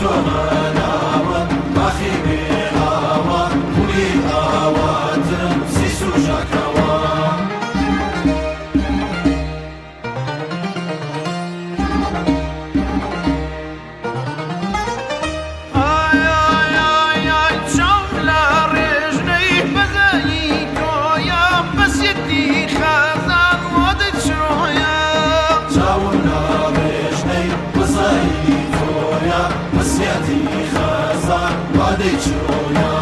up. حياتي خزان ما ديش